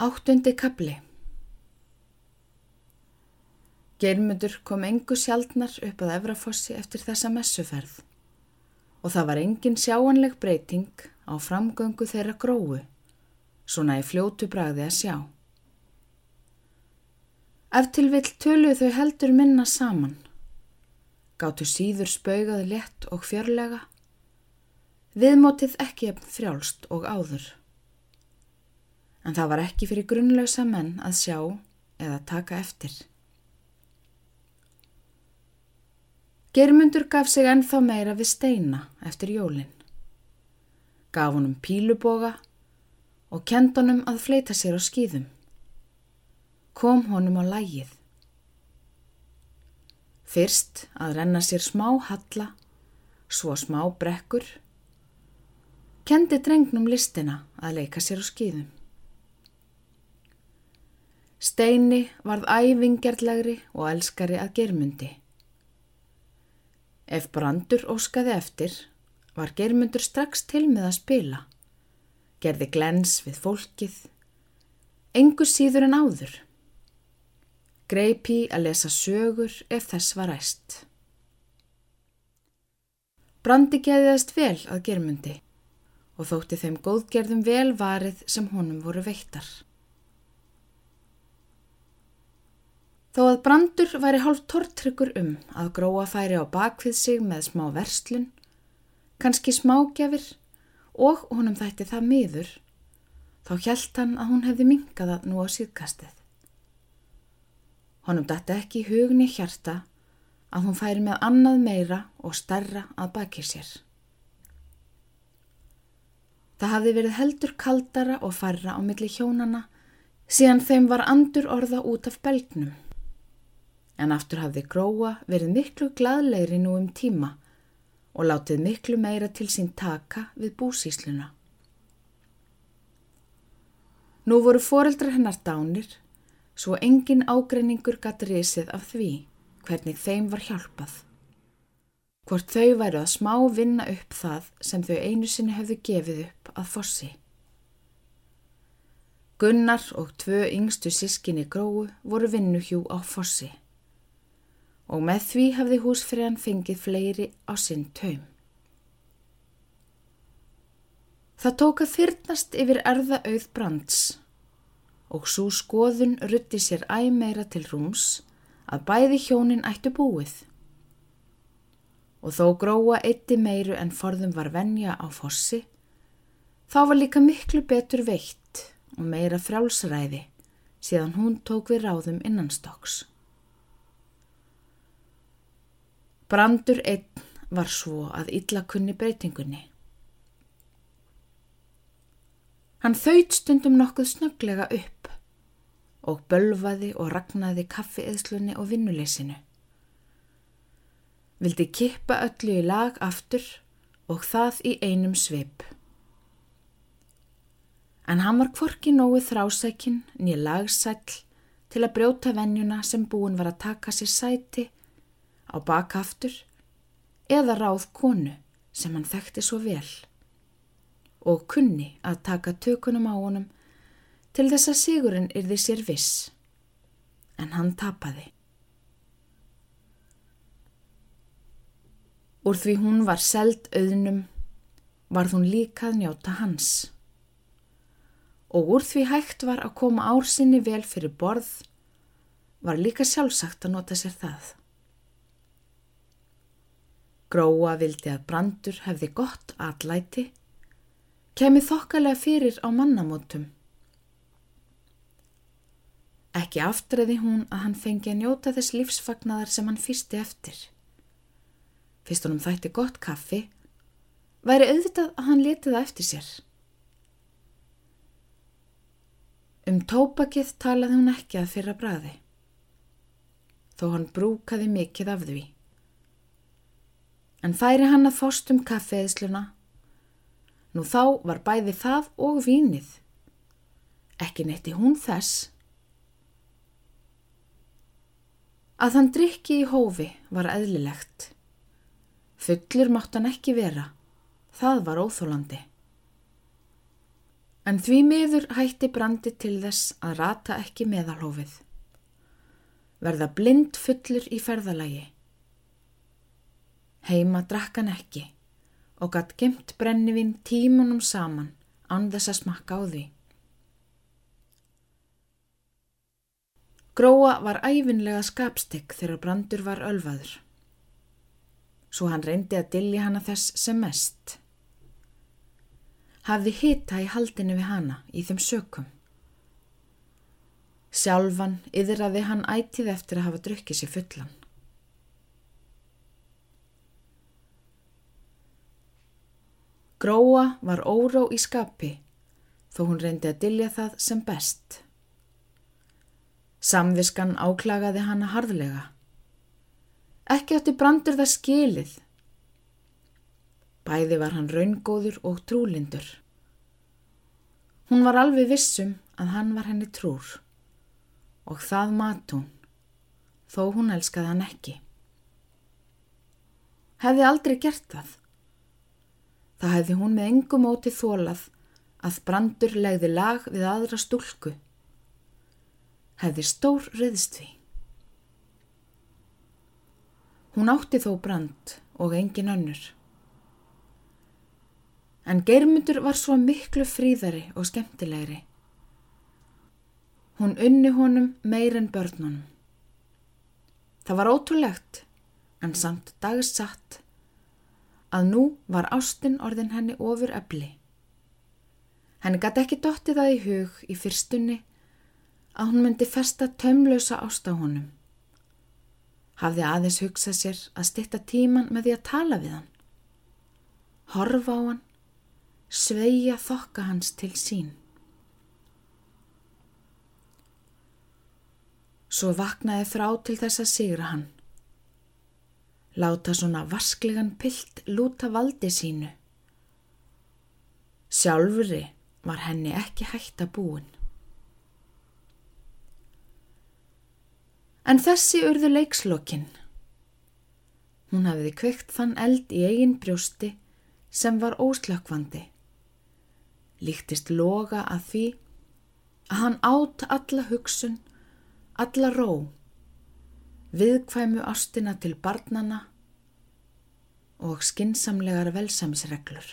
Áttundi kapli Geirmundur kom engu sjaldnar upp að Efrafossi eftir þessa messuferð. Og það var engin sjáanleg breyting á framgöngu þeirra gróu, svona í fljótu bragði að sjá. Ef til vill töluð þau heldur minna saman, gáttu síður spaugaði létt og fjörlega, viðmótið ekki efn frjálst og áður en það var ekki fyrir grunnlausa menn að sjá eða taka eftir. Germundur gaf sig ennþá meira við steina eftir jólinn. Gaf honum píluboga og kend honum að fleita sér á skýðum. Kom honum á lægið. Fyrst að renna sér smá halla, svo smá brekkur. Kendi drengnum listina að leika sér á skýðum. Steini varð æfingerðlegri og elskari að germundi. Ef brandur óskaði eftir, var germundur strax til með að spila. Gerði glens við fólkið, engur síður en áður. Greipi að lesa sögur ef þess var ræst. Brandi geðiðast vel að germundi og þótti þeim góðgerðum vel varið sem honum voru veittar. Þó að brandur væri hálf tortryggur um að gróa færi á bakvið sig með smá verslun, kannski smágjafir og honum þætti það miður, þá hjælt hann að hún hefði mingaða nú á síðkastið. Honum dætti ekki í hugni hjarta að hún færi með annað meira og starra að baki sér. Það hafði verið heldur kaldara og farra á milli hjónana síðan þeim var andur orða út af belgnum en aftur hafði gróa verið miklu gladlegri nú um tíma og látið miklu meira til sín taka við búsísluna. Nú voru foreldrar hennar dánir, svo engin ágreiningur gatt risið af því hvernig þeim var hjálpað. Hvort þau væru að smá vinna upp það sem þau einu sinni hefðu gefið upp að fossi. Gunnar og tvö yngstu sískinni gróu voru vinnuhjú á fossi og með því hafði húsfriðan fengið fleiri á sinn taum. Það tók að fyrnast yfir erða auð brands og svo skoðun rutti sér æmeira til rúms að bæði hjónin ættu búið. Og þó gróa eitti meiru en forðum var venja á fossi, þá var líka miklu betur veitt og meira frjálsræði síðan hún tók við ráðum innanstokks. Brandur einn var svo að illa kunni breytingunni. Hann þauðt stundum nokkuð snöglega upp og bölvaði og ragnaði kaffiðslunni og vinnuleysinu. Vildi kippa öllu í lag aftur og það í einum sveip. En hann var kvorki nógu þrásækin nýja lagsæll til að brjóta vennjuna sem búin var að taka sér sæti á bakaftur eða ráð konu sem hann þekkti svo vel og kunni að taka tökunum á honum til þess að sigurinn yrði sér viss en hann tapaði. Úr því hún var seld auðnum varð hún líkað njóta hans og úr því hægt var að koma ársinni vel fyrir borð var líka sjálfsagt að nota sér það. Gróa vildi að brandur hefði gott atlæti, kemið þokkalega fyrir á mannamótum. Ekki aftræði hún að hann fengi að njóta þess lífsfagnar sem hann fyrsti eftir. Fyrst honum þætti gott kaffi, væri auðvitað að hann leti það eftir sér. Um tópakið talaði hún ekki að fyrra bræði, þó hann brúkaði mikið af því en færi hann að fóst um kaffeðsluna. Nú þá var bæði það og vínið. Ekki netti hún þess. Að hann drikki í hófi var eðlilegt. Fullur mátt hann ekki vera. Það var óþólandi. En því miður hætti brandi til þess að rata ekki meðalhófið. Verða blind fullur í ferðalagi. Heima drakk hann ekki og gatt gemt brennivinn tímunum saman án þess að smakka á því. Gróa var æfinlega skapstegg þegar brandur var ölvaður. Svo hann reyndi að dilja hana þess sem mest hafði hita í haldinu við hana í þeim sökum. Sjálfan yðraði hann ætið eftir að hafa drukkið sér fullan. Gróa var óró í skapi þó hún reyndi að dilja það sem best. Samviskan áklagaði hana harðlega. Ekki átti brandur það skilið Bæði var hann raungóður og trúlindur. Hún var alveg vissum að hann var henni trúr og það mat hún, þó hún elskaði hann ekki. Hefði aldrei gert það. Það hefði hún með engum óti þólað að brandur legði lag við aðra stúlku. Hefði stór reyðst við. Hún átti þó brand og engin önnur. En Geirmundur var svo miklu fríðari og skemmtilegri. Hún unni honum meir en börnunum. Það var ótrúlegt, en samt dagsatt, að nú var ástinn orðin henni ofur öfli. Henni gæti ekki dotti það í hug í fyrstunni að hún myndi festa tömlausa ást á honum. Hafði aðeins hugsað sér að stitta tíman með því að tala við hann. Horfa á hann sveia þokka hans til sín. Svo vaknaði þrá til þess að sigra hann. Láta svona vasklegan pilt lúta valdi sínu. Sjálfuri var henni ekki hægt að búin. En þessi urðu leikslokkin. Hún hafiði kveikt þann eld í eigin brjósti sem var óslökkvandi líktist loga að því að hann átt alla hugsun, alla ró, viðkvæmu ástina til barnana og skinsamlegar velsamisreglur.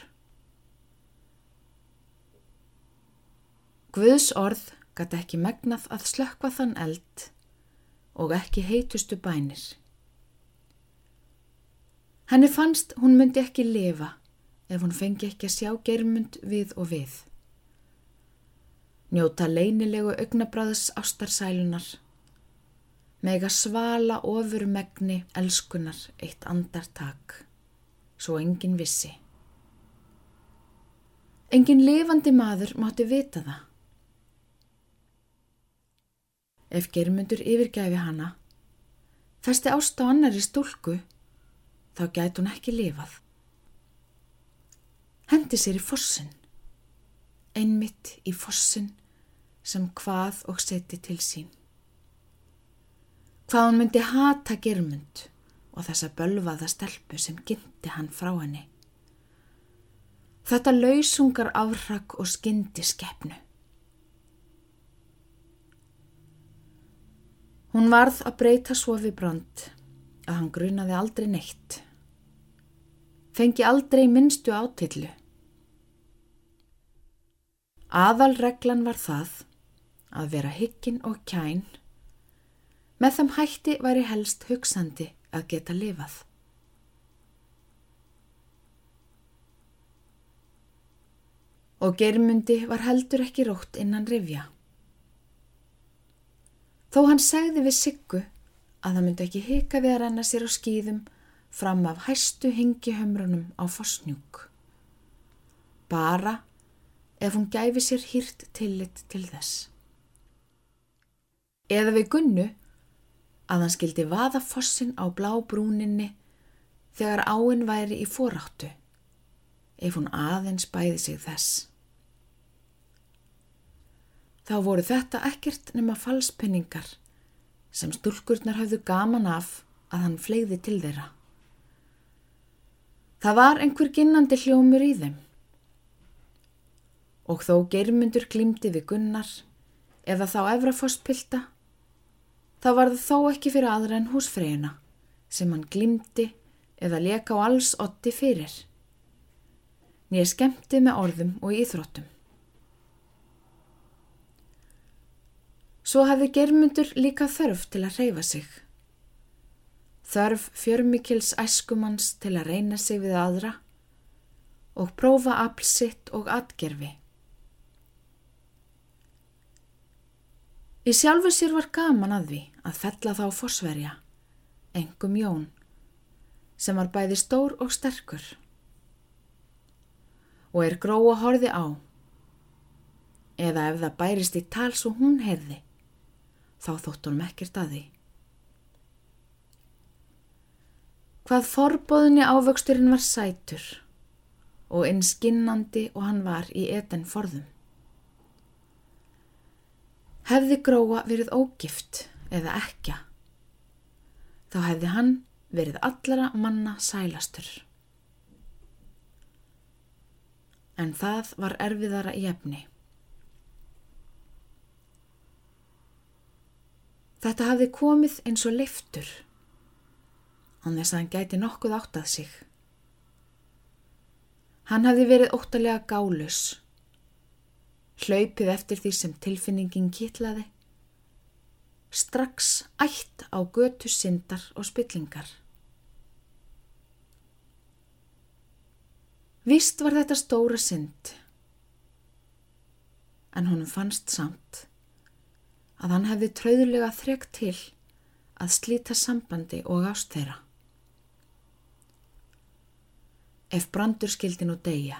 Guðs orð gæti ekki megnað að slökka þann eld og ekki heitustu bænir. Henni fannst hún myndi ekki lifa ef hún fengi ekki að sjá germund við og við. Njóta leinilegu augnabræðs ástarsælunar, mega svala ofur megni elskunar eitt andartak, svo engin vissi. Engin lifandi maður mátti vita það. Ef germundur yfirgæfi hana, festi ást á annari stúlku, þá gæti hún ekki lifað hendi sér í fossin, einmitt í fossin sem hvað og seti til sín. Hvað hún myndi hata germund og þessa bölvaða stelpu sem gynnti hann frá henni. Þetta lausungar áhrak og skyndi skeppnu. Hún varð að breyta svo við brand að hann grunaði aldrei neitt fengi aldrei minnstu átillu. Aðalreglan var það að vera hyggin og kæn, með þeim hætti væri helst hugsandi að geta lifað. Og germundi var heldur ekki rótt innan rifja. Þó hann segði við Siggu að það myndi ekki hika við að renna sér á skýðum fram af hæstu hengihömrunum á fosnjúk. Bara ef hún gæfi sér hýrt tillit til þess. Eða við gunnu að hann skildi vaða fossin á blá brúninni þegar áinn væri í foráttu, ef hún aðeins bæði sig þess. Þá voru þetta ekkert nema falspenningar sem stúlkurnar hafðu gaman af að hann fleiði til þeirra. Það var einhver ginnandi hljómur í þeim. Og þó geirmundur glýmdi við gunnar eða þá efrafosspilta, það þó ekki fyrir aðra en húsfreyjuna sem hann glýmdi eða leka á alls otti fyrir. Nýja skemmti með orðum og íþróttum. Svo hafði germundur líka þörf til að reyfa sig. Þörf fjörmikils æskumans til að reyna sig við aðra og prófa aflsitt og atgerfi. Í sjálfu sér var gaman að því að fella þá fósverja, engum jón, sem var bæði stór og sterkur. Og er gróa horði á, eða ef það bærist í tal svo hún heyrði, þá þótt hún mekkert að því. Hvað forbóðinni ávöxturinn var sætur og einn skinnandi og hann var í eten forðum. Hefði gróa verið ógift eða ekja, þá hefði hann verið allara manna sælastur. En það var erfiðara í efni. Þetta hafði komið eins og leiftur, án þess að hann gæti nokkuð átt að sig. Hann hafði verið óttalega gálus, hlaupið eftir því sem tilfinningin kitlaði, strax ætt á götu syndar og spillingar. Vist var þetta stóra synd, en honum fannst samt að hann hefði tröðulega þrekt til að slíta sambandi og ást þeirra. Ef brandur skildi nú deyja,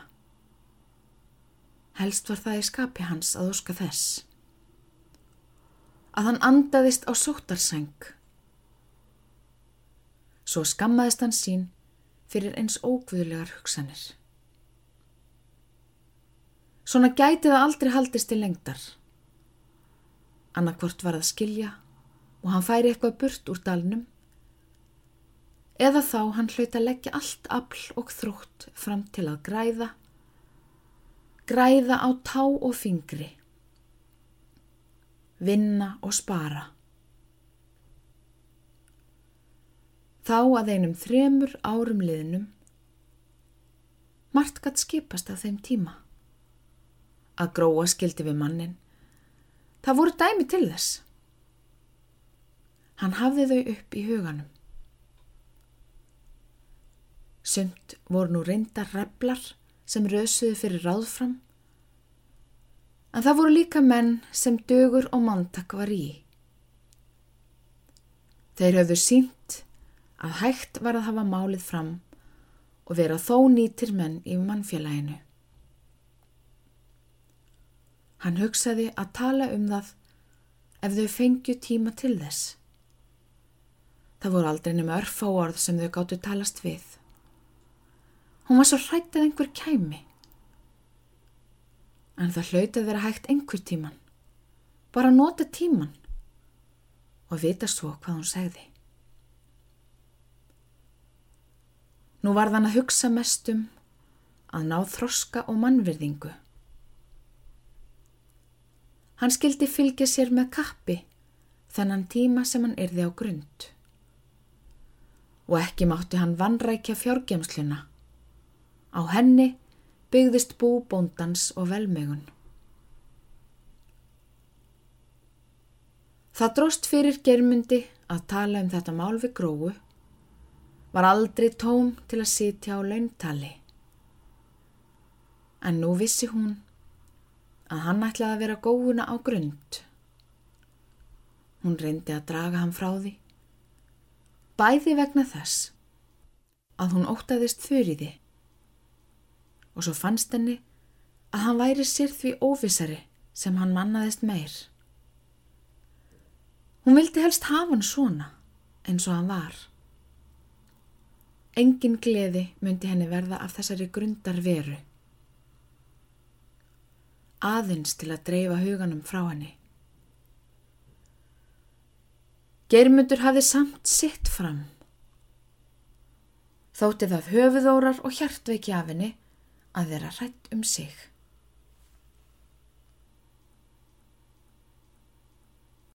helst var það í skapi hans að óska þess, að hann andaðist á sótarsæng. Svo skammaðist hann sín fyrir eins ógvöðlegar hugsanir. Svona gæti það aldrei haldist til lengdar. Annarkvort var að skilja og hann færi eitthvað burt úr dalnum eða þá hann hlaut að leggja allt afl og þrótt fram til að græða, græða á tá og fingri, vinna og spara. Þá að einum þremur árum liðnum, margt gatt skipast af þeim tíma. Að gróa skildi við mannin, það voru dæmi til þess. Hann hafði þau upp í huganum. Sumt voru nú reyndar replar sem rösuðu fyrir ráðfram, en það voru líka menn sem dögur og manntak var í. Þeir höfðu sínt að hægt var að hafa málið fram og vera þó nýtir menn í mannfélaginu. Hann hugsaði að tala um það ef þau fengju tíma til þess. Það voru aldrei nema örfá orð sem þau gáttu talast við. Hún var svo hrætt að einhver kæmi. En það hlautið vera hægt einhver tíman. Bara nota tíman og vita svo hvað hún segði. Nú var þann að hugsa mest um að ná þroska og mannverðingu. Hann skildi fylgja sér með kappi þennan tíma sem hann yrði á grund. Og ekki mátti hann vannrækja fjárgemsluna. Á henni byggðist bú bóndans og velmegun. Það dróst fyrir germundi að tala um þetta mál við gróu var aldrei tóm til að sitja á launtali. En nú vissi hún að hann ætlaði að vera góðuna á grund. Hún reyndi að draga hann frá því, bæði vegna þess að hún ótaðist því og svo fannst henni að hann væri sér því óvissari sem hann mannaðist meir. Hún vildi helst hafa hann svona eins og hann var. Engin gleði myndi henni verða af þessari grundar veru. Aðins til að dreifa huganum frá henni. Geirmundur hafði samt sitt fram. Þótti það höfuðórar og hjartveiki af henni að vera hrætt um sig.